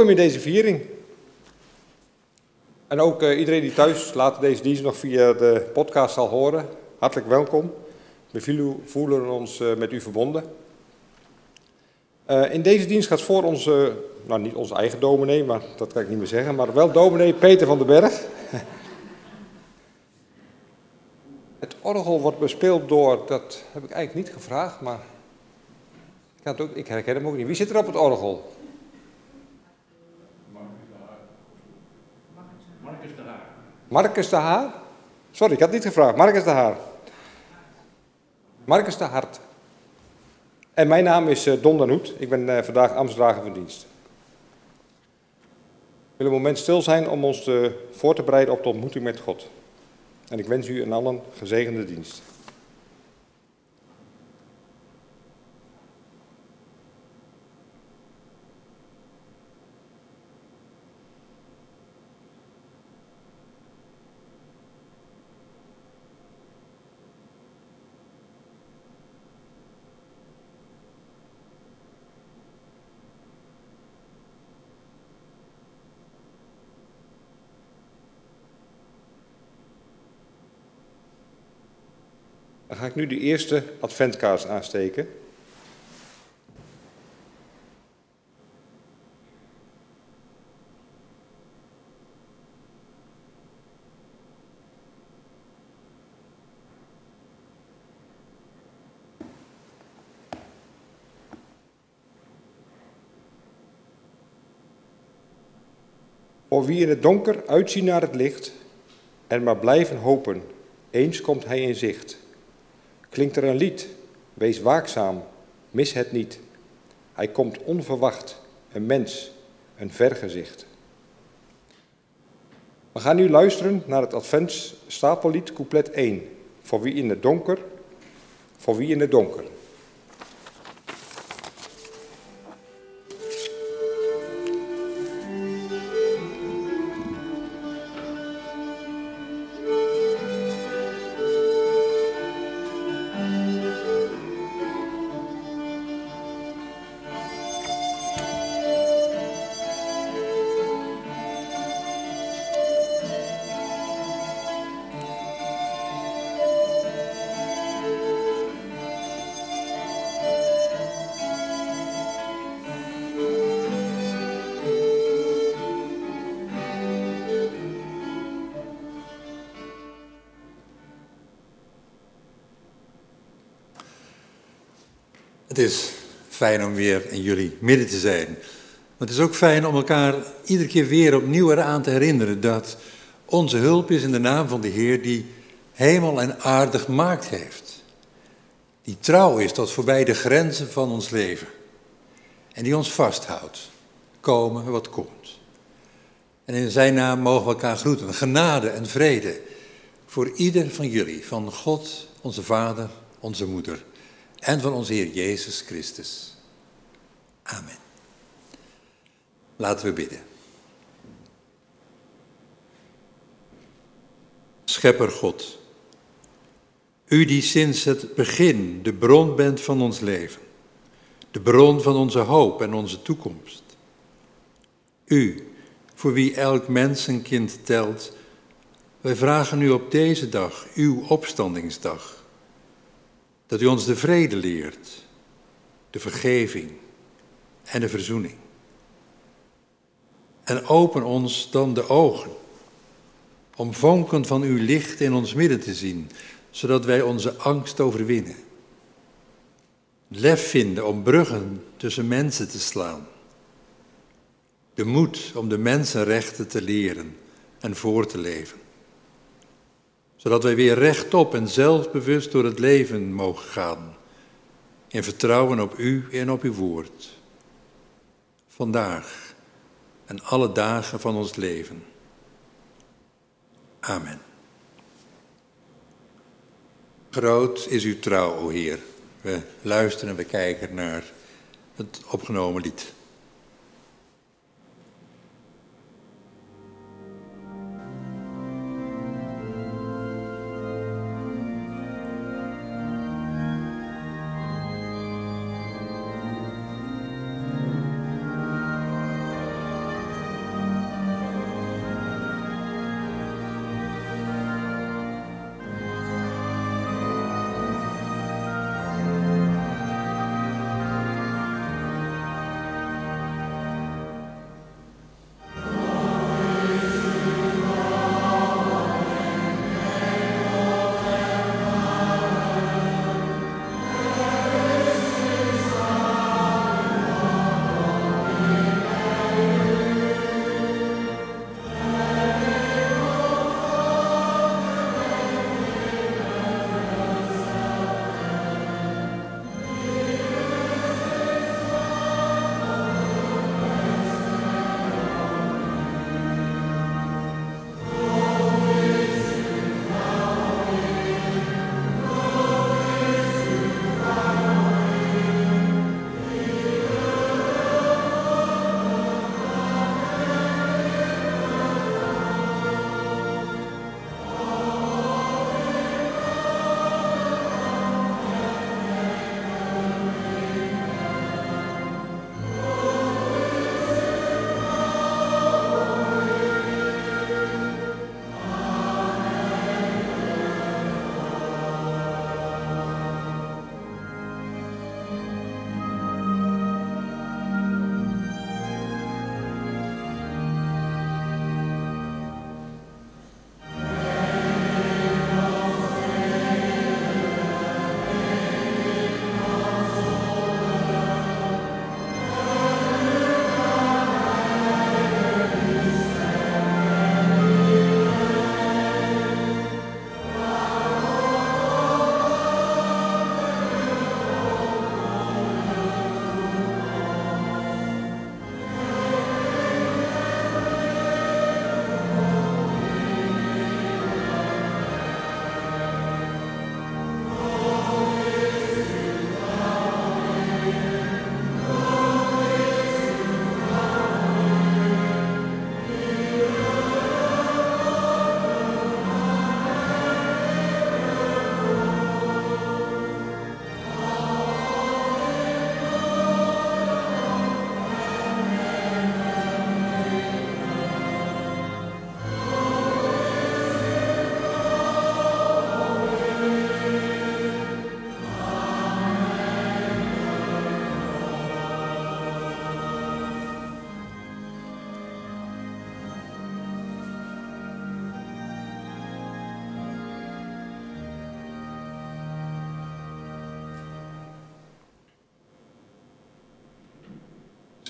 welkom in deze viering. En ook uh, iedereen die thuis later deze dienst nog via de podcast zal horen, hartelijk welkom. We voelen ons uh, met u verbonden. Uh, in deze dienst gaat voor onze, nou niet onze eigen dominee, maar dat kan ik niet meer zeggen, maar wel dominee Peter van den Berg. Het orgel wordt bespeeld door, dat heb ik eigenlijk niet gevraagd, maar ik, ook, ik herken hem ook niet. Wie zit er op het orgel? Marcus de Haar. Marcus de Haar? Sorry, ik had niet gevraagd. Marcus de Haar. Marcus de Hart. En mijn naam is uh, Don Danoet. Ik ben uh, vandaag ambtsdrager van dienst. We willen een moment stil zijn om ons te, voor te bereiden op de ontmoeting met God. En ik wens u een allen gezegende dienst. Dan ga ik nu de eerste adventkaars aansteken. Voor wie in het donker uitzien naar het licht en maar blijven hopen, eens komt hij in zicht. Klinkt er een lied, wees waakzaam, mis het niet. Hij komt onverwacht, een mens, een vergezicht. We gaan nu luisteren naar het Advents stapellied couplet 1. Voor wie in het donker, voor wie in het donker. Is fijn om weer in jullie midden te zijn. Maar het is ook fijn om elkaar iedere keer weer opnieuw eraan te herinneren dat onze hulp is in de naam van de Heer die hemel en aarde gemaakt heeft. Die trouw is tot voorbij de grenzen van ons leven. En die ons vasthoudt, komen wat komt. En in zijn naam mogen we elkaar groeten. Genade en vrede voor ieder van jullie, van God, onze Vader, onze Moeder en van onze Heer Jezus Christus. Amen. Laten we bidden. Schepper God, u die sinds het begin de bron bent van ons leven, de bron van onze hoop en onze toekomst. U, voor wie elk mens een kind telt, wij vragen u op deze dag, uw opstandingsdag, dat u ons de vrede leert, de vergeving en de verzoening. En open ons dan de ogen om vonken van uw licht in ons midden te zien, zodat wij onze angst overwinnen. Lef vinden om bruggen tussen mensen te slaan. De moed om de mensenrechten te leren en voor te leven zodat wij weer rechtop en zelfbewust door het leven mogen gaan, in vertrouwen op U en op Uw woord. Vandaag en alle dagen van ons leven. Amen. Groot is uw trouw, o Heer. We luisteren en we kijken naar het opgenomen lied.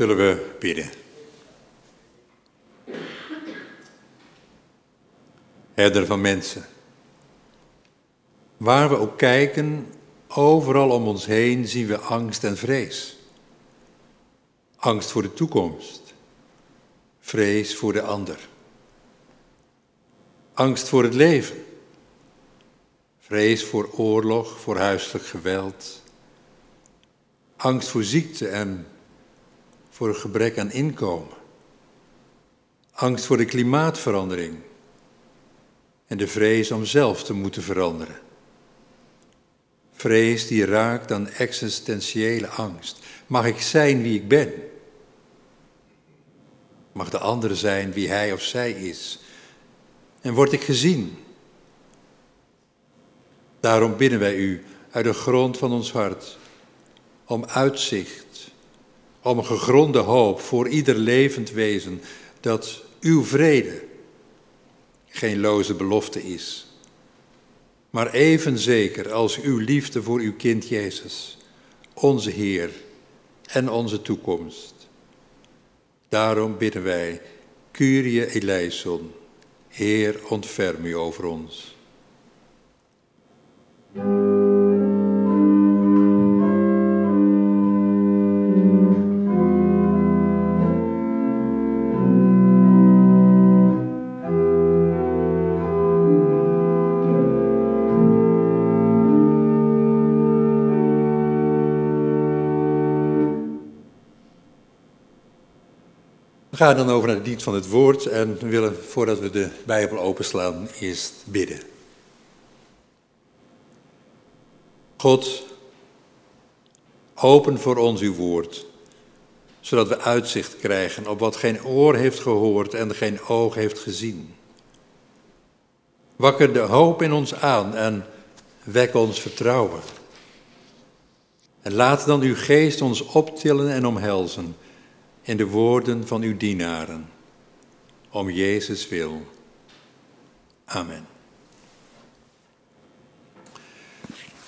Zullen we bidden. Herder van mensen. Waar we ook kijken, overal om ons heen zien we angst en vrees. Angst voor de toekomst. Vrees voor de ander. Angst voor het leven. Vrees voor oorlog, voor huiselijk geweld. Angst voor ziekte en voor een gebrek aan inkomen. Angst voor de klimaatverandering. En de vrees om zelf te moeten veranderen. Vrees die raakt aan existentiële angst. Mag ik zijn wie ik ben? Mag de ander zijn wie hij of zij is? En word ik gezien? Daarom bidden wij u uit de grond van ons hart om uitzicht, om een gegronde hoop voor ieder levend wezen dat uw vrede geen loze belofte is, maar even zeker als uw liefde voor uw kind Jezus, onze Heer en onze toekomst. Daarom bidden wij, Curie eleison, Heer ontferm u over ons. Gaan dan over naar het dienst van het woord en willen, voordat we de Bijbel openslaan, eerst bidden. God, open voor ons uw woord, zodat we uitzicht krijgen op wat geen oor heeft gehoord en geen oog heeft gezien. Wakker de hoop in ons aan en wek ons vertrouwen. En laat dan uw geest ons optillen en omhelzen in de woorden van uw dienaren. Om Jezus wil. Amen.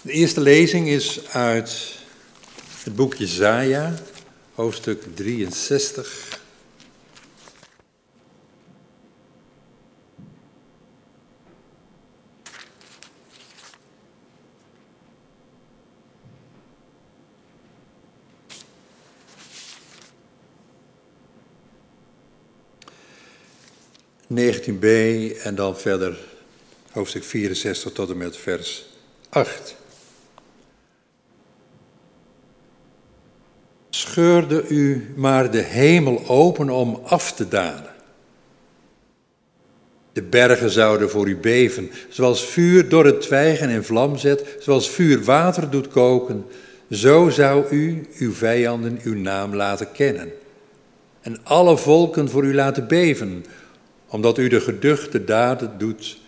De eerste lezing is uit het boek Jezaja, hoofdstuk 63. 19b en dan verder hoofdstuk 64 tot en met vers 8. Scheurde u maar de hemel open om af te dalen. De bergen zouden voor u beven, zoals vuur door het twijgen in vlam zet, zoals vuur water doet koken, zo zou u uw vijanden uw naam laten kennen. En alle volken voor u laten beven, omdat u de geduchte daden doet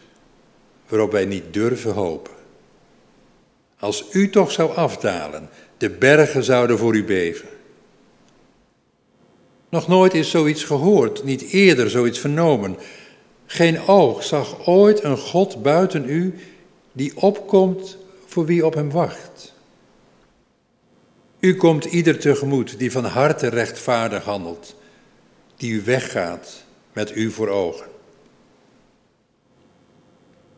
waarop wij niet durven hopen. Als u toch zou afdalen, de bergen zouden voor u beven. Nog nooit is zoiets gehoord, niet eerder zoiets vernomen. Geen oog zag ooit een God buiten u die opkomt voor wie op hem wacht. U komt ieder tegemoet die van harte rechtvaardig handelt, die u weggaat met u voor ogen.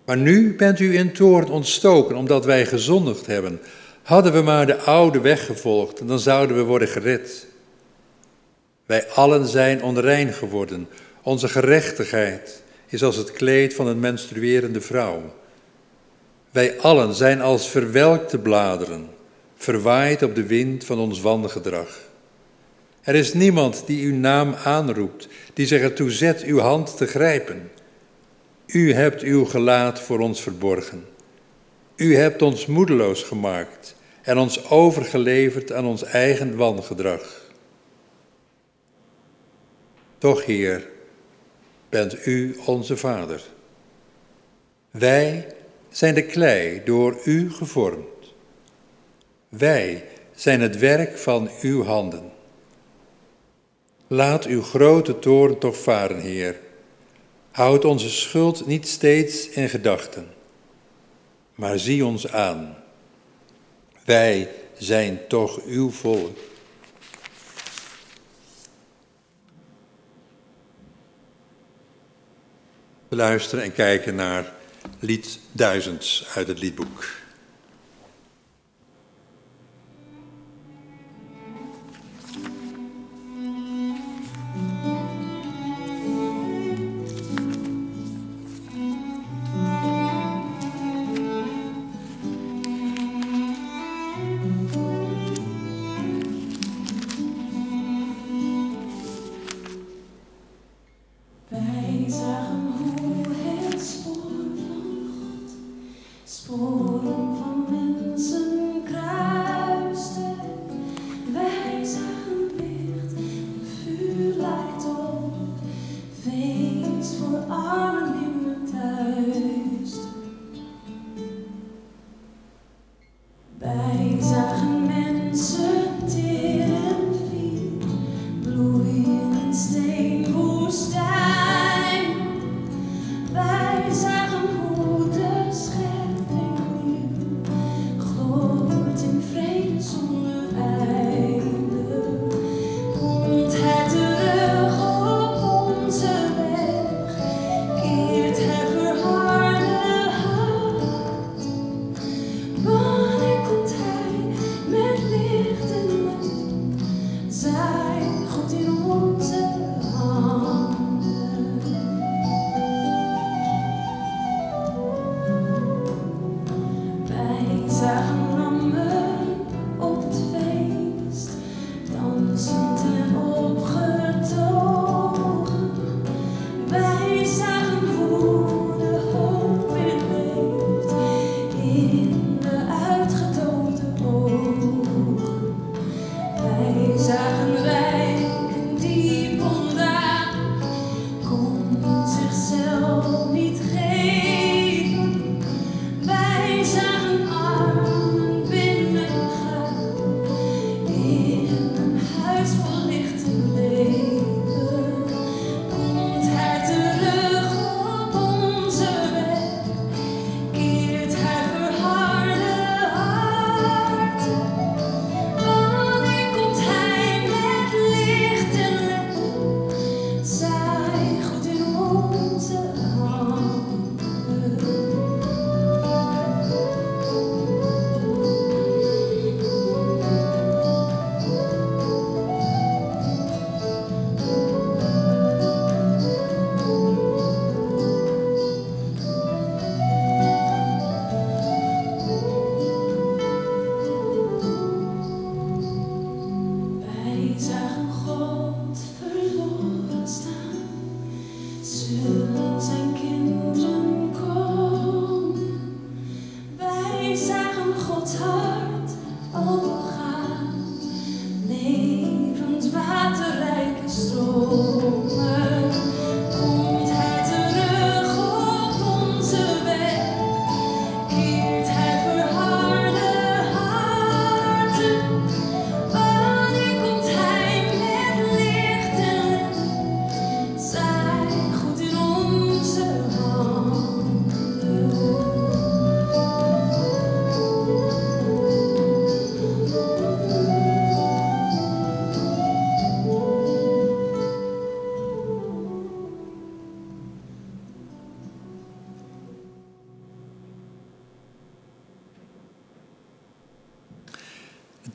Maar nu bent u in toorn ontstoken omdat wij gezondigd hebben. Hadden we maar de oude weg gevolgd, dan zouden we worden gered. Wij allen zijn onrein geworden. Onze gerechtigheid is als het kleed van een menstruerende vrouw. Wij allen zijn als verwelkte bladeren, verwaaid op de wind van ons wangedrag. Er is niemand die uw naam aanroept, die zich ertoe zet uw hand te grijpen. U hebt uw gelaat voor ons verborgen. U hebt ons moedeloos gemaakt en ons overgeleverd aan ons eigen wangedrag. Toch, Heer, bent U onze Vader. Wij zijn de klei door U gevormd. Wij zijn het werk van Uw handen. Laat uw grote toren toch varen, Heer. Houd onze schuld niet steeds in gedachten, maar zie ons aan. Wij zijn toch uw volk. Luisteren en kijken naar lied duizends uit het liedboek.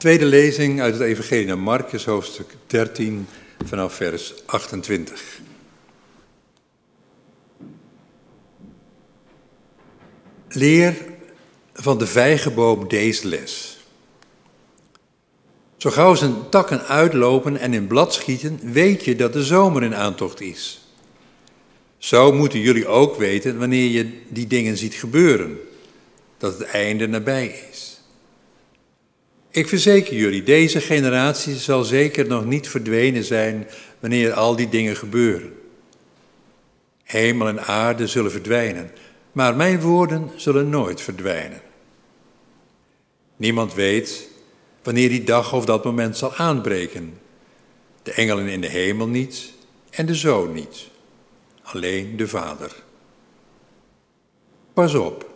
Tweede lezing uit het Evangelie naar Marcus, hoofdstuk 13, vanaf vers 28. Leer van de vijgenboom deze les. Zo gauw zijn takken uitlopen en in blad schieten, weet je dat de zomer in aantocht is. Zo moeten jullie ook weten wanneer je die dingen ziet gebeuren, dat het einde nabij is. Ik verzeker jullie, deze generatie zal zeker nog niet verdwenen zijn wanneer al die dingen gebeuren. Hemel en aarde zullen verdwijnen, maar mijn woorden zullen nooit verdwijnen. Niemand weet wanneer die dag of dat moment zal aanbreken. De engelen in de hemel niet en de zoon niet, alleen de Vader. Pas op,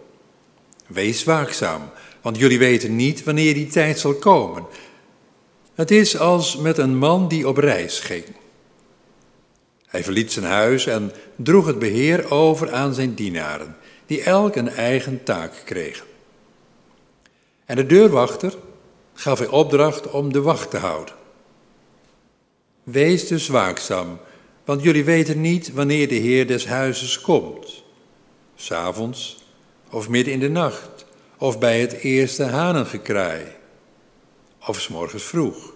wees waakzaam want jullie weten niet wanneer die tijd zal komen. Het is als met een man die op reis ging. Hij verliet zijn huis en droeg het beheer over aan zijn dienaren, die elk een eigen taak kregen. En de deurwachter gaf hij opdracht om de wacht te houden. Wees dus waakzaam, want jullie weten niet wanneer de Heer des huizes komt. S'avonds of midden in de nacht, of bij het eerste hanengekraai, of s morgens vroeg.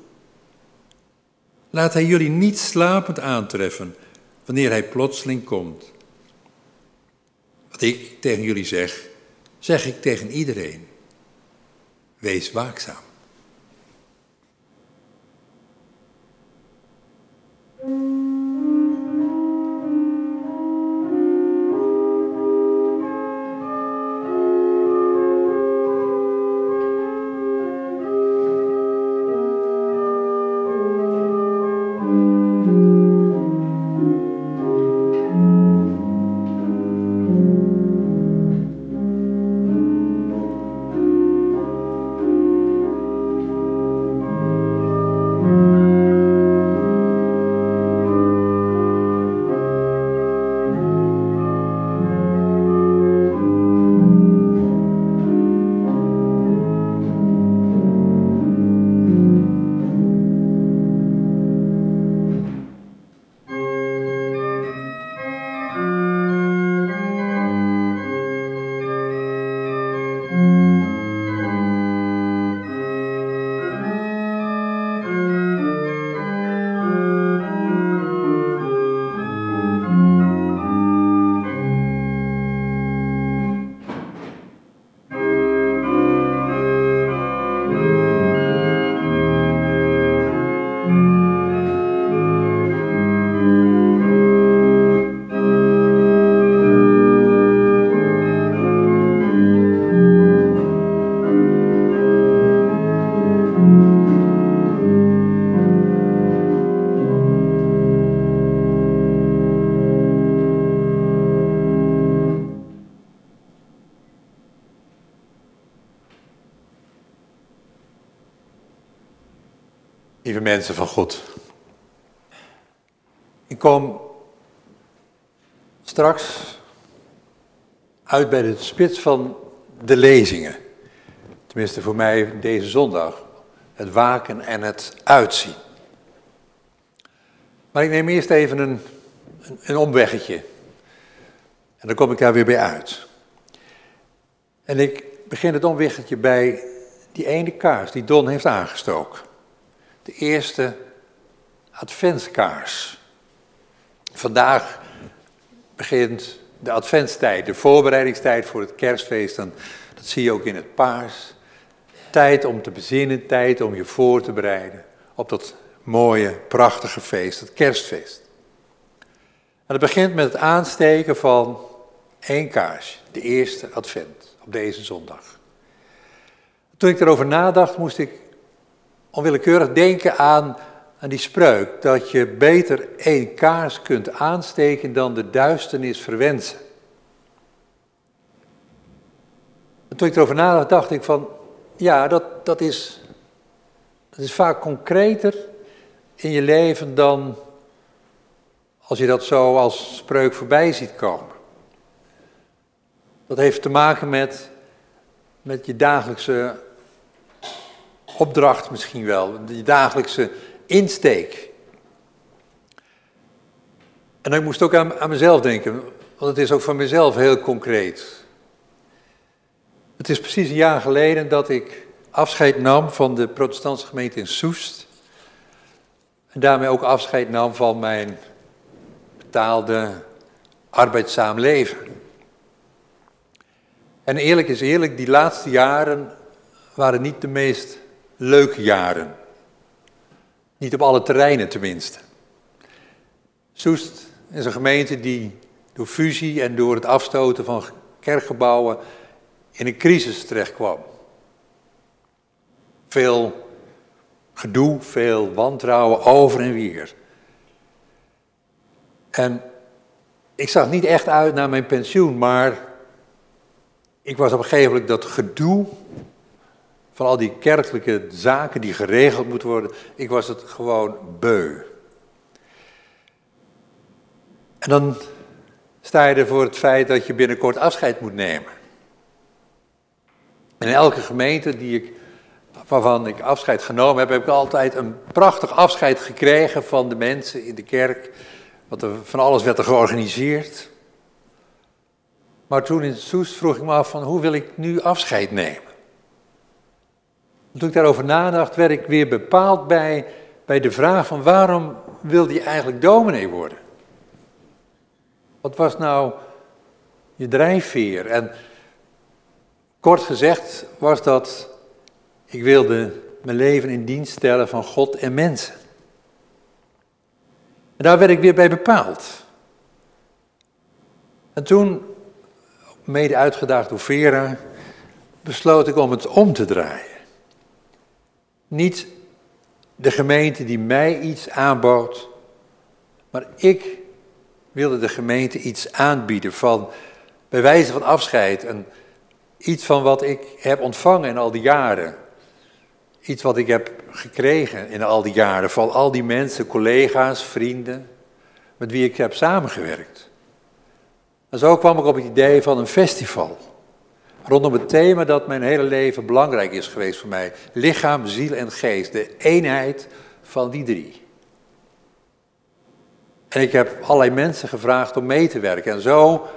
Laat hij jullie niet slapend aantreffen wanneer hij plotseling komt. Wat ik tegen jullie zeg, zeg ik tegen iedereen. Wees waakzaam. Mensen van God. Ik kom straks uit bij de spits van de lezingen. Tenminste voor mij deze zondag. Het waken en het uitzien. Maar ik neem eerst even een, een, een omweggetje. En dan kom ik daar weer bij uit. En ik begin het omweggetje bij die ene kaars die Don heeft aangestoken de eerste adventskaars. Vandaag begint de adventstijd, de voorbereidingstijd voor het kerstfeest. En dat zie je ook in het paars. Tijd om te bezinnen, tijd om je voor te bereiden op dat mooie, prachtige feest, het kerstfeest. En het begint met het aansteken van één kaars, de eerste advent, op deze zondag. Toen ik erover nadacht, moest ik onwillekeurig denken aan, aan die spreuk, dat je beter één kaars kunt aansteken dan de duisternis verwensen. En toen ik erover nadacht, dacht ik van, ja, dat, dat, is, dat is vaak concreter in je leven dan als je dat zo als spreuk voorbij ziet komen. Dat heeft te maken met, met je dagelijkse opdracht misschien wel, die dagelijkse insteek. En ik moest ook aan, aan mezelf denken, want het is ook van mezelf heel concreet. Het is precies een jaar geleden dat ik afscheid nam van de protestantse gemeente in Soest. En daarmee ook afscheid nam van mijn betaalde arbeidzaam leven. En eerlijk is eerlijk, die laatste jaren waren niet de meest leuke jaren. Niet op alle terreinen tenminste. Soest is een gemeente die door fusie en door het afstoten van kerkgebouwen in een crisis terechtkwam. Veel gedoe, veel wantrouwen over en weer. En ik zag niet echt uit naar mijn pensioen, maar ik was op een gegeven moment dat gedoe van al die kerkelijke zaken die geregeld moeten worden. Ik was het gewoon beu. En dan sta je er voor het feit dat je binnenkort afscheid moet nemen. En in elke gemeente die ik, waarvan ik afscheid genomen heb, heb ik altijd een prachtig afscheid gekregen van de mensen in de kerk. Want van alles werd er georganiseerd. Maar toen in Soest vroeg ik me af van hoe wil ik nu afscheid nemen? Toen ik daarover nadacht, werd ik weer bepaald bij, bij de vraag van waarom wilde je eigenlijk dominee worden? Wat was nou je drijfveer? En kort gezegd was dat ik wilde mijn leven in dienst stellen van God en mensen. En daar werd ik weer bij bepaald. En toen, mede uitgedaagd door Vera, besloot ik om het om te draaien. Niet de gemeente die mij iets aanbood, maar ik wilde de gemeente iets aanbieden van, bij wijze van afscheid, een, iets van wat ik heb ontvangen in al die jaren. Iets wat ik heb gekregen in al die jaren van al die mensen, collega's, vrienden, met wie ik heb samengewerkt. En zo kwam ik op het idee van een festival. Rondom het thema dat mijn hele leven belangrijk is geweest voor mij. Lichaam, ziel en geest. De eenheid van die drie. En ik heb allerlei mensen gevraagd om mee te werken. En zo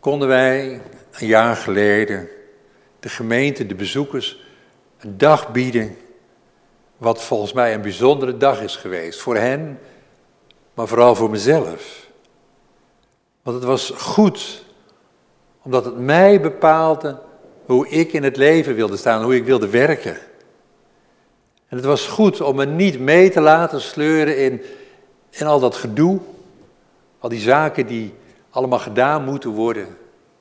konden wij een jaar geleden de gemeente, de bezoekers, een dag bieden. Wat volgens mij een bijzondere dag is geweest. Voor hen, maar vooral voor mezelf. Want het was goed, omdat het mij bepaalde hoe ik in het leven wilde staan, hoe ik wilde werken. En het was goed om me niet mee te laten sleuren in en al dat gedoe, al die zaken die allemaal gedaan moeten worden,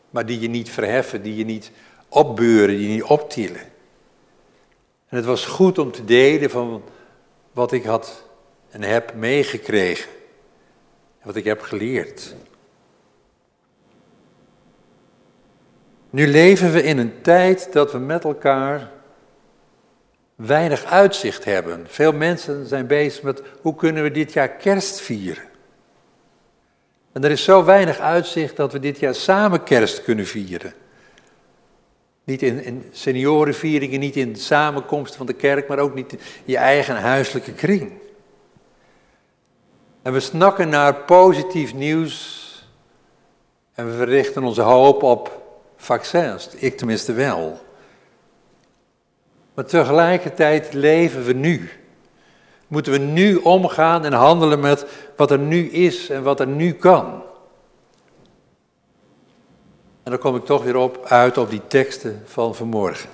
maar die je niet verheffen, die je niet opbeuren, die je niet optillen. En het was goed om te delen van wat ik had en heb meegekregen. En wat ik heb geleerd. Nu leven we in een tijd dat we met elkaar weinig uitzicht hebben. Veel mensen zijn bezig met hoe kunnen we dit jaar kerst vieren. En er is zo weinig uitzicht dat we dit jaar samen kerst kunnen vieren. Niet in, in seniorenvieringen, niet in samenkomsten van de kerk, maar ook niet in je eigen huiselijke kring. En we snakken naar positief nieuws en we richten onze hoop op vaccins. Ik tenminste wel. Maar tegelijkertijd leven we nu. Moeten we nu omgaan en handelen met wat er nu is en wat er nu kan. En dan kom ik toch weer op uit op die teksten van vanmorgen.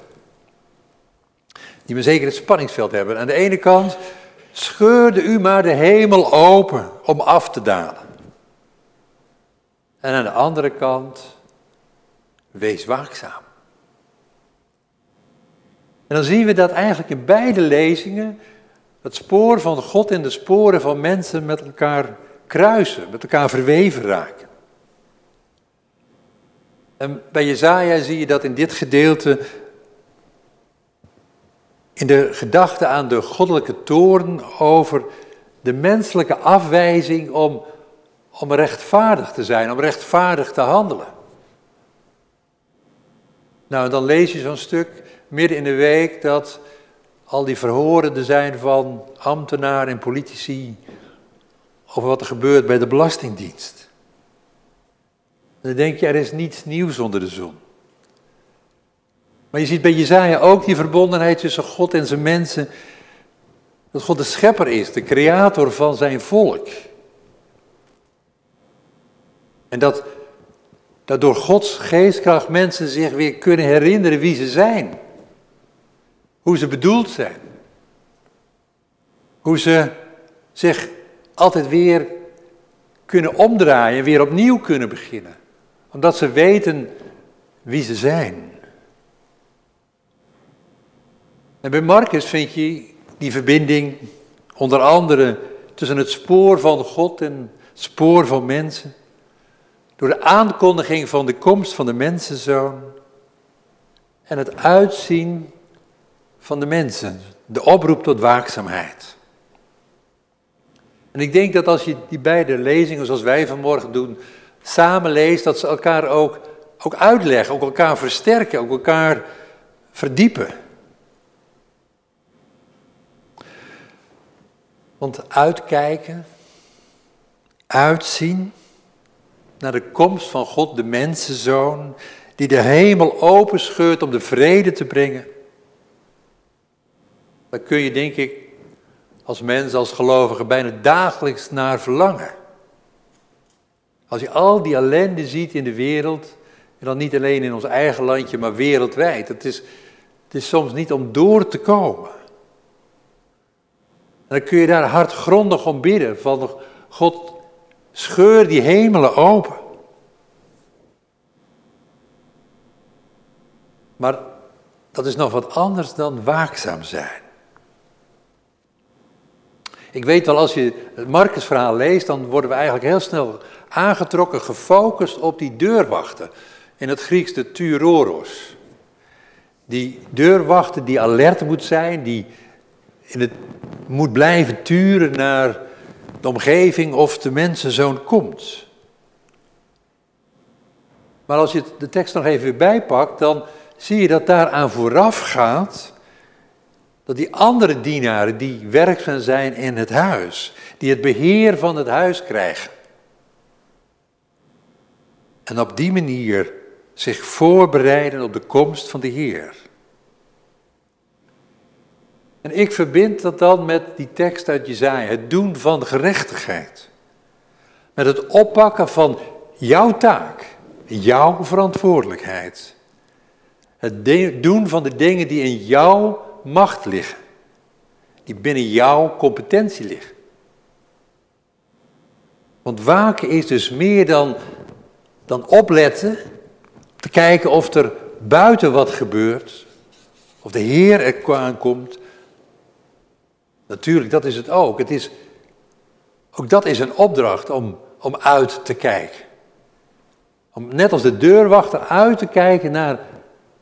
Die me zeker het spanningsveld hebben. Aan de ene kant scheurde u maar de hemel open om af te dalen. En aan de andere kant, wees waakzaam. En dan zien we dat eigenlijk in beide lezingen het spoor van God en de sporen van mensen met elkaar kruisen, met elkaar verweven raken. En bij Jezaja zie je dat in dit gedeelte in de gedachte aan de goddelijke toorn over de menselijke afwijzing om, om rechtvaardig te zijn, om rechtvaardig te handelen. Nou, dan lees je zo'n stuk midden in de week dat al die verhoren er zijn van ambtenaren en politici over wat er gebeurt bij de Belastingdienst. Dan denk je, er is niets nieuws onder de zon. Maar je ziet bij Jezaja ook die verbondenheid tussen God en zijn mensen. Dat God de schepper is, de creator van zijn volk. En dat, dat door Gods geestkracht mensen zich weer kunnen herinneren wie ze zijn. Hoe ze bedoeld zijn. Hoe ze zich altijd weer kunnen omdraaien, weer opnieuw kunnen beginnen. Omdat ze weten wie ze zijn. En bij Marcus vind je die verbinding onder andere tussen het spoor van God en het spoor van mensen. Door de aankondiging van de komst van de mensenzoon en het uitzien van de mensen, de oproep tot waakzaamheid. En ik denk dat als je die beide lezingen, zoals wij vanmorgen doen, samen leest, dat ze elkaar ook, ook uitleggen, ook elkaar versterken, ook elkaar verdiepen. Want uitkijken, uitzien naar de komst van God, de mensenzoon, die de hemel openscheurt om de vrede te brengen. Daar kun je, denk ik, als mens, als gelovige, bijna dagelijks naar verlangen. Als je al die ellende ziet in de wereld, en dan niet alleen in ons eigen landje, maar wereldwijd. Het is, het is soms niet om door te komen. En dan kun je daar hardgrondig om bidden, van God, scheur die hemelen open. Maar dat is nog wat anders dan waakzaam zijn. Ik weet wel, als je het Marcus-verhaal leest, dan worden we eigenlijk heel snel aangetrokken, gefocust op die deurwachter. In het Grieks de turoros. Die deurwachter die alert moet zijn, die in het, moet blijven turen naar de omgeving of de mensenzoon komt. Maar als je de tekst nog even bijpakt, dan zie je dat daaraan vooraf gaat dat die andere dienaren die werkzaam zijn in het huis, die het beheer van het huis krijgen. En op die manier zich voorbereiden op de komst van de Heer. En ik verbind dat dan met die tekst uit Jezaja, het doen van gerechtigheid. Met het oppakken van jouw taak, jouw verantwoordelijkheid. Het doen van de dingen die in jouw macht liggen. Die binnen jouw competentie liggen. Want waken is dus meer dan, dan opletten, te kijken of er buiten wat gebeurt, of de Heer er aankomt. Natuurlijk, dat is het ook. Het is, ook dat is een opdracht om, om uit te kijken. Om net als de deurwachter uit te kijken naar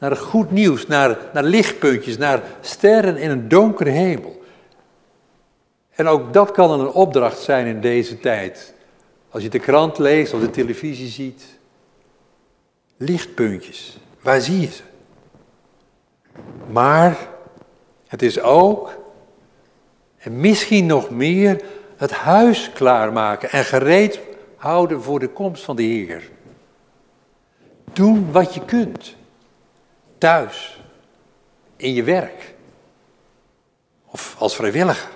naar goed nieuws, naar, naar lichtpuntjes, naar sterren in een donkere hemel. En ook dat kan een opdracht zijn in deze tijd. Als je de krant leest of de televisie ziet. Lichtpuntjes, waar zie je ze? Maar het is ook, en misschien nog meer, het huis klaarmaken en gereed houden voor de komst van de Heer. Doen wat je kunt thuis, in je werk of als vrijwilliger.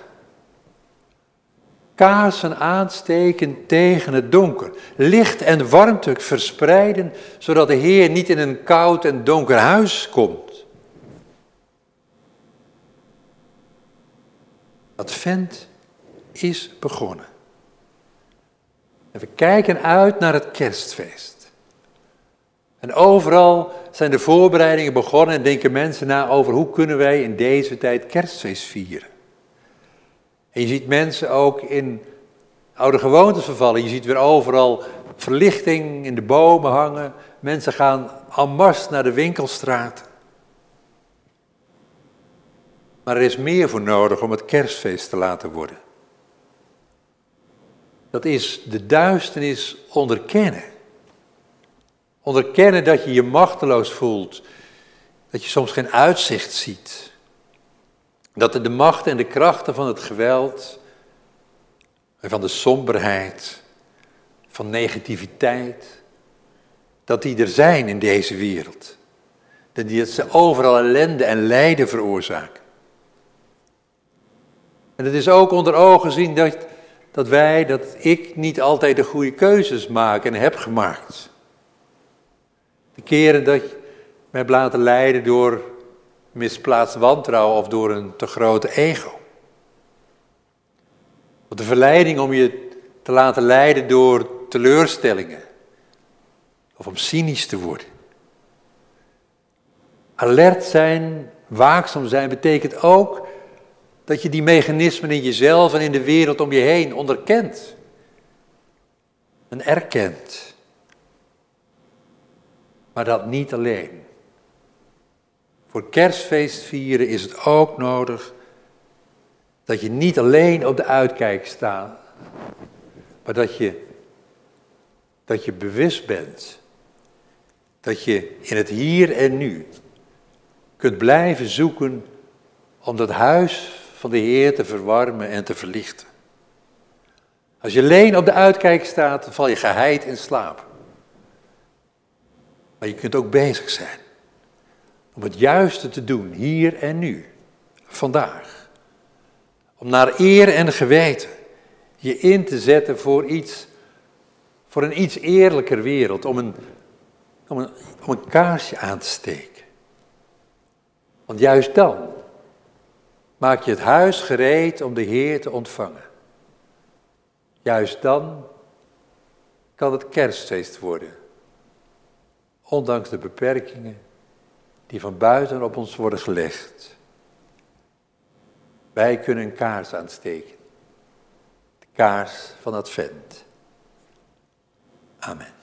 Kaarsen aansteken tegen het donker, licht en warmte verspreiden, zodat de Heer niet in een koud en donker huis komt. Advent is begonnen. En we kijken uit naar het kerstfeest. En overal zijn de voorbereidingen begonnen en denken mensen na over hoe kunnen wij in deze tijd kerstfeest vieren. En je ziet mensen ook in oude gewoontes vervallen. Je ziet weer overal verlichting in de bomen hangen. Mensen gaan en naar de winkelstraat. Maar er is meer voor nodig om het kerstfeest te laten worden. Dat is de duisternis onderkennen. Onderkennen dat je je machteloos voelt. Dat je soms geen uitzicht ziet. Dat de macht en de krachten van het geweld en van de somberheid, van negativiteit, dat die er zijn in deze wereld. Dat die ze overal ellende en lijden veroorzaken. En het is ook onder ogen zien dat, dat wij, dat ik niet altijd de goede keuzes maak en heb gemaakt. De keren dat je mij hebt laten leiden door misplaatst wantrouwen of door een te grote ego. Of de verleiding om je te laten leiden door teleurstellingen. Of om cynisch te worden. Alert zijn, waakzaam zijn, betekent ook dat je die mechanismen in jezelf en in de wereld om je heen onderkent. En erkent. Maar dat niet alleen. Voor kerstfeest vieren is het ook nodig dat je niet alleen op de uitkijk staat, Maar dat je, dat je bewust bent. Dat je in het hier en nu kunt blijven zoeken om dat huis van de Heer te verwarmen en te verlichten. Als je alleen op de uitkijk staat, dan val je geheid in slaap. Maar je kunt ook bezig zijn om het juiste te doen, hier en nu, vandaag. Om naar eer en geweten je in te zetten voor iets, voor een iets eerlijker wereld, om een, om een, om een kaarsje aan te steken. Want juist dan maak je het huis gereed om de Heer te ontvangen. Juist dan kan het kerstfeest worden. Ondanks de beperkingen die van buiten op ons worden gelegd. Wij kunnen een kaars aansteken. De kaars van Advent. Amen.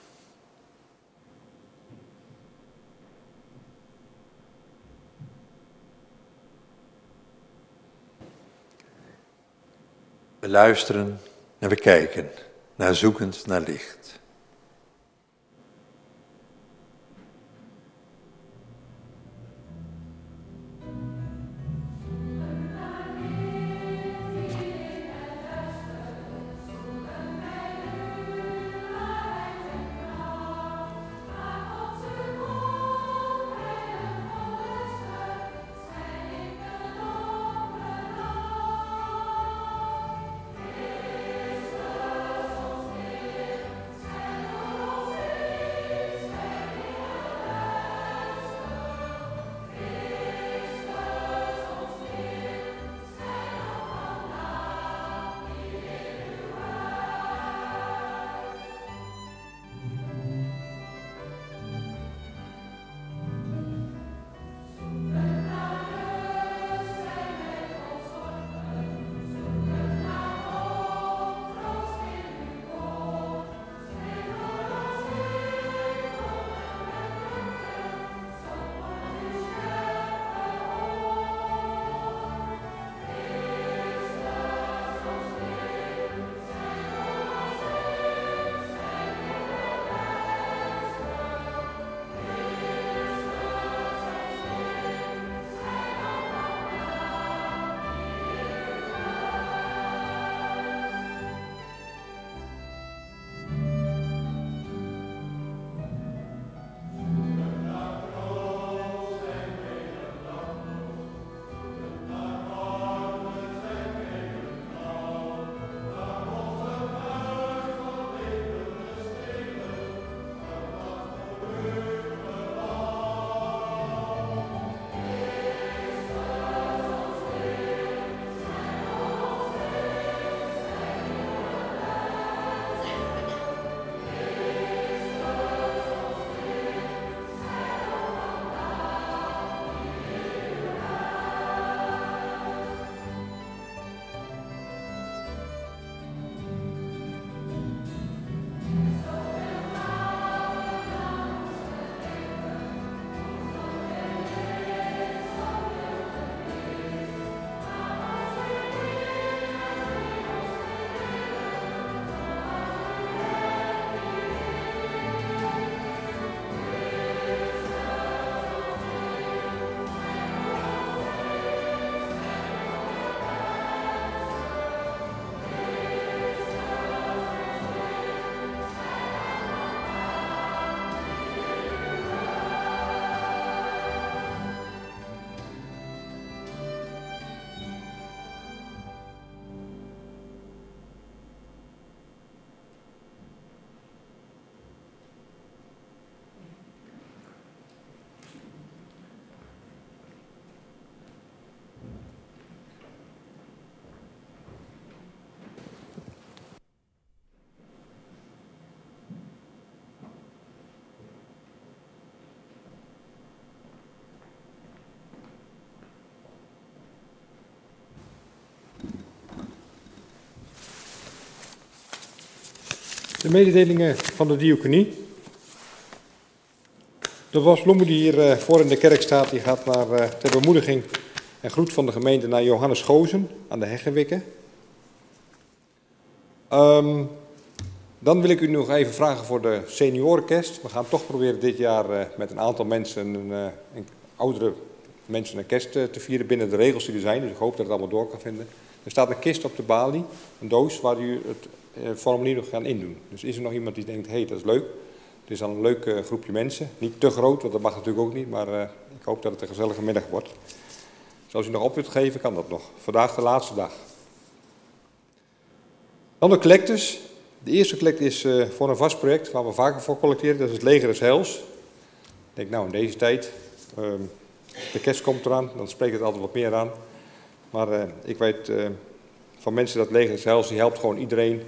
We luisteren en we kijken naar zoekend naar licht. De mededelingen van de diaconie. De wasbloemen die hier eh, voor in de kerk staat, die gaat naar, uh, ter bemoediging en groet van de gemeente naar Johannes Gozen aan de Heggenwikken. Ehm, dan wil ik u nog even vragen voor de seniorenkerst. We gaan toch proberen dit jaar uh, met een aantal mensen, een, oudere mensen, een kerst te vieren binnen de regels die er zijn. Dus ik hoop dat het allemaal door kan vinden. Er staat een kist op de balie, een doos waar u het formulier nog gaan indoen. Dus is er nog iemand die denkt, hé, hey, dat is leuk. Het is al een leuk groepje mensen. Niet te groot, want dat mag natuurlijk ook niet, maar ik hoop dat het een gezellige middag wordt. Dus u nog op wilt geven, kan dat nog. Vandaag de laatste dag. Dan de collectes. De eerste collect is voor een vast project waar we vaker voor collecteren. Dat is het Leger des Heils. Ik denk, nou, in deze tijd, um, de kerst komt eraan, dan spreekt het altijd wat meer aan. Maar ik weet van mensen dat Leger des Heils, die helpt gewoon iedereen.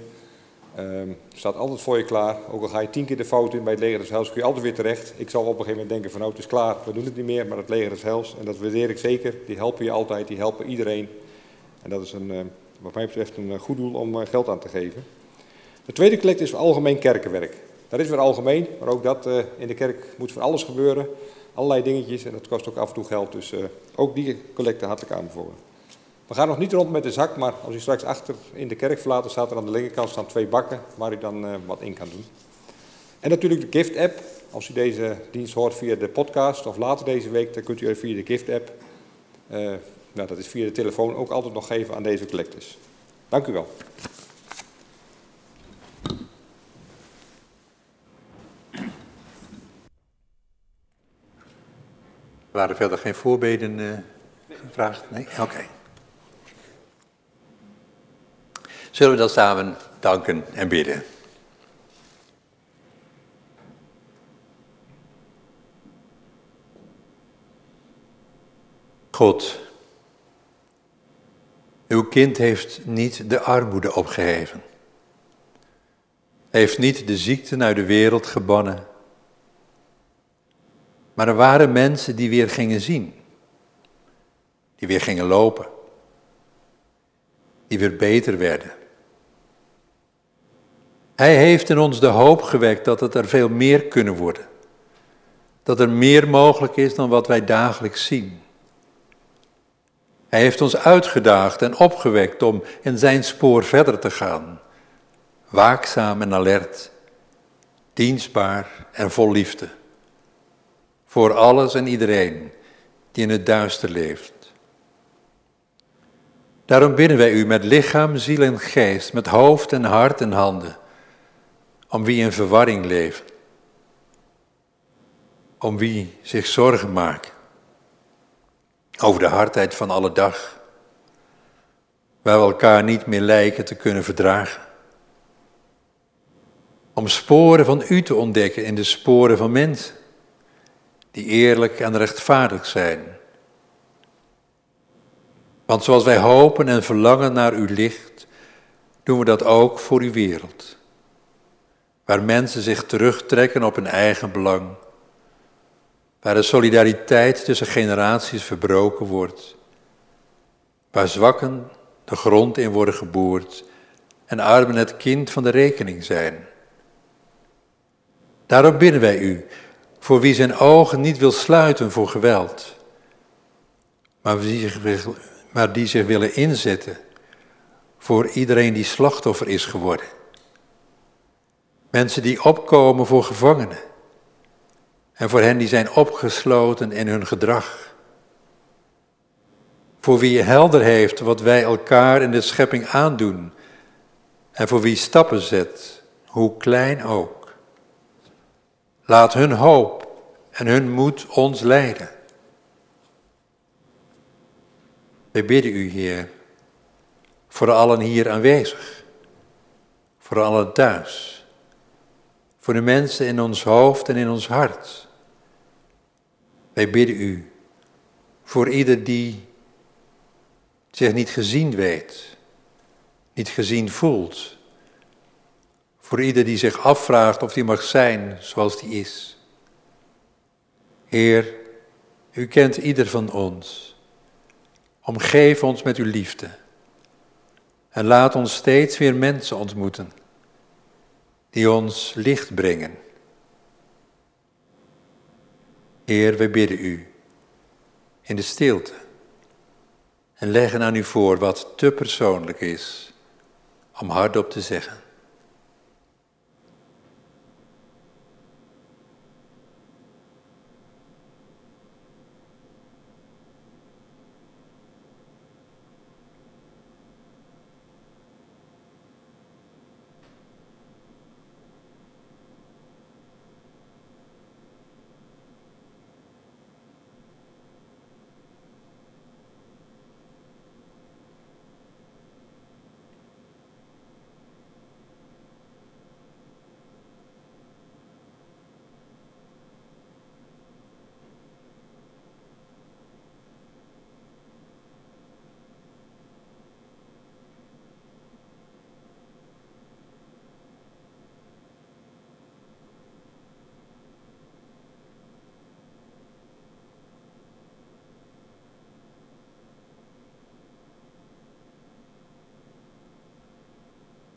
Um, staat altijd voor je klaar. Ook al ga je tien keer de fout in bij het Leger des Heils, kun je altijd weer terecht. Ik zal op een gegeven moment denken van, nou, het is klaar, we doen het niet meer. Maar het Leger des Heils, en dat waardeer ik zeker, die helpen je altijd, die helpen iedereen. En dat is een, wat mij betreft een goed doel om geld aan te geven. De tweede collect is voor algemeen kerkenwerk. Dat is weer algemeen, maar ook dat in de kerk moet voor alles gebeuren. Allerlei dingetjes en dat kost ook af en toe geld. Dus ook die collecte hartelijk aanbevolen. We gaan nog niet rond met de zak, maar als u straks achter in de kerk verlaat, staat er aan de linkerkant staan twee bakken waar u dan uh, wat in kan doen. En natuurlijk de Gift app. Als u deze dienst hoort via de podcast of later deze week, dan kunt u via de Gift app, nou, dat is via de telefoon, ook altijd nog geven aan deze collectes. Dank u wel. Waren er verder geen voorbeden uh, gevraagd? Nee? Oké. Zullen we dan samen danken en bidden? God, uw kind heeft niet de armoede opgeheven. Heeft niet de ziekte uit de wereld gebannen maar er waren mensen die weer gingen zien. Die weer gingen lopen. Die weer beter werden. Hij heeft in ons de hoop gewekt dat het er veel meer kunnen worden. Dat er meer mogelijk is dan wat wij dagelijks zien. Hij heeft ons uitgedaagd en opgewekt om in zijn spoor verder te gaan. Waakzaam en alert, dienstbaar en vol liefde voor alles en iedereen die in het duister leeft. Daarom bidden wij u met lichaam, ziel en geest, met hoofd en hart en handen, om wie in verwarring leven, om wie zich zorgen maken over de hardheid van alle dag, waar we elkaar niet meer lijken te kunnen verdragen. Om sporen van u te ontdekken in de sporen van mensen die eerlijk en rechtvaardig zijn. Want zoals wij hopen en verlangen naar uw licht, doen we dat ook voor uw wereld. Waar mensen zich terugtrekken op hun eigen belang. Waar de solidariteit tussen generaties verbroken wordt. Waar zwakken de grond in worden geboord en armen het kind van de rekening zijn. Daarom bidden wij u voor wie zijn ogen niet wil sluiten voor geweld, maar die zich, maar die zich willen inzetten voor iedereen die slachtoffer is geworden. Mensen die opkomen voor gevangenen en voor hen die zijn opgesloten in hun gedrag. Voor wie helder heeft wat wij elkaar in de schepping aandoen en voor wie stappen zet, hoe klein ook. Laat hun hoop en hun moed ons leiden. Wij bidden u, Heer, voor allen hier aanwezig, voor allen thuis, voor de mensen in ons hoofd en in ons hart. Wij bidden u voor ieder die zich niet gezien weet, niet gezien voelt voor ieder die zich afvraagt of die mag zijn zoals die is. Heer, u kent ieder van ons. Omgeef ons met uw liefde. En laat ons steeds weer mensen ontmoeten die ons licht brengen. Heer, we bidden u in de stilte en leggen aan u voor wat te persoonlijk is om hardop te zeggen.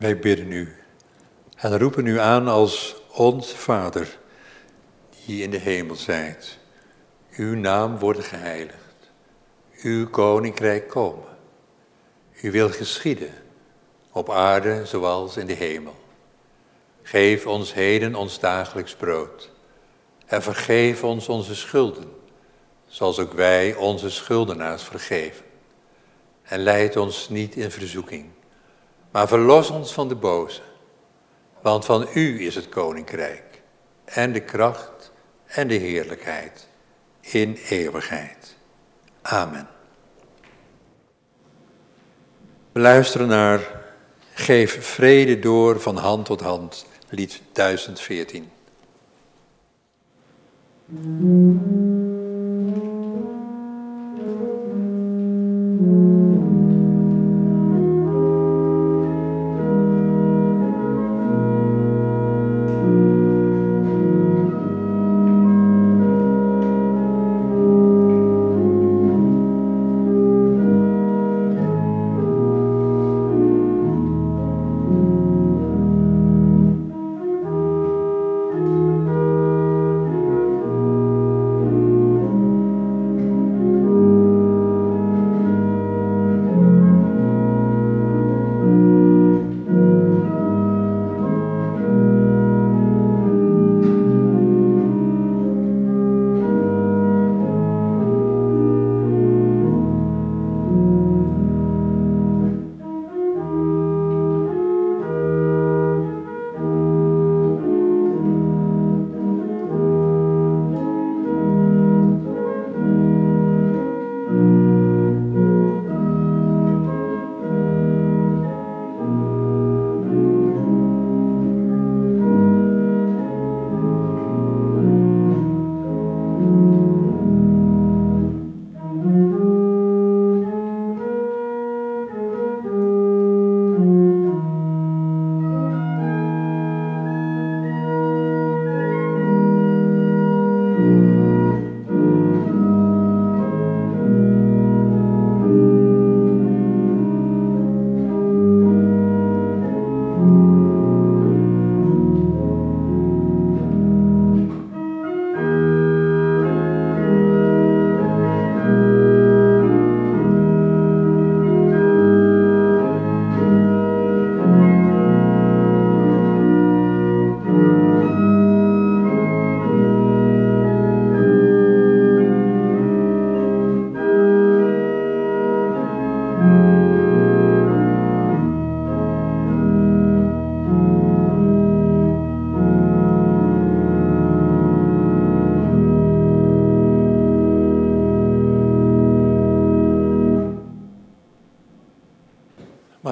Wij bidden u en roepen u aan als ons Vader, die in de hemel zijt. Uw naam wordt geheiligd, uw koninkrijk komen. U wil geschieden, op aarde zoals in de hemel. Geef ons heden ons dagelijks brood en vergeef ons onze schulden, zoals ook wij onze schuldenaars vergeven. En leid ons niet in verzoeking maar verlos ons van de boze. Want van u is het koninkrijk en de kracht en de heerlijkheid in eeuwigheid. Amen. We luisteren naar Geef vrede door van hand tot hand, lied 1014.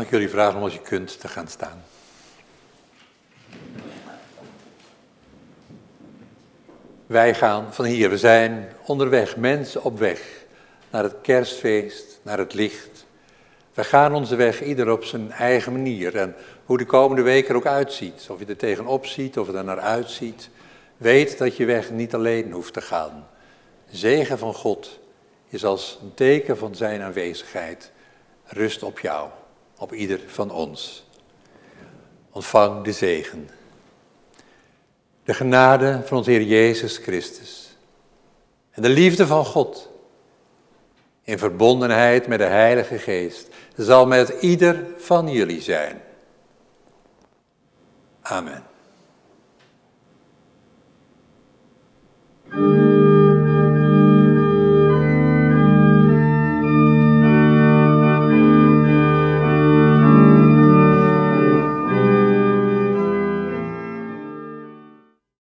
Ik jullie vragen om als je kunt te gaan staan. Wij gaan van hier, we zijn onderweg, mensen op weg naar het kerstfeest, naar het licht. We gaan onze weg ieder op zijn eigen manier en hoe de komende week er ook uitziet. Of je er tegenop ziet of er naar uitziet. Weet dat je weg niet alleen hoeft te gaan. Zegen van God is als een teken van zijn aanwezigheid. Rust op jou op ieder van ons. Ontvang de zegen. De genade van onze Heer Jezus Christus. En de liefde van God. In verbondenheid met de Heilige Geest. Zal met ieder van jullie zijn. Amen.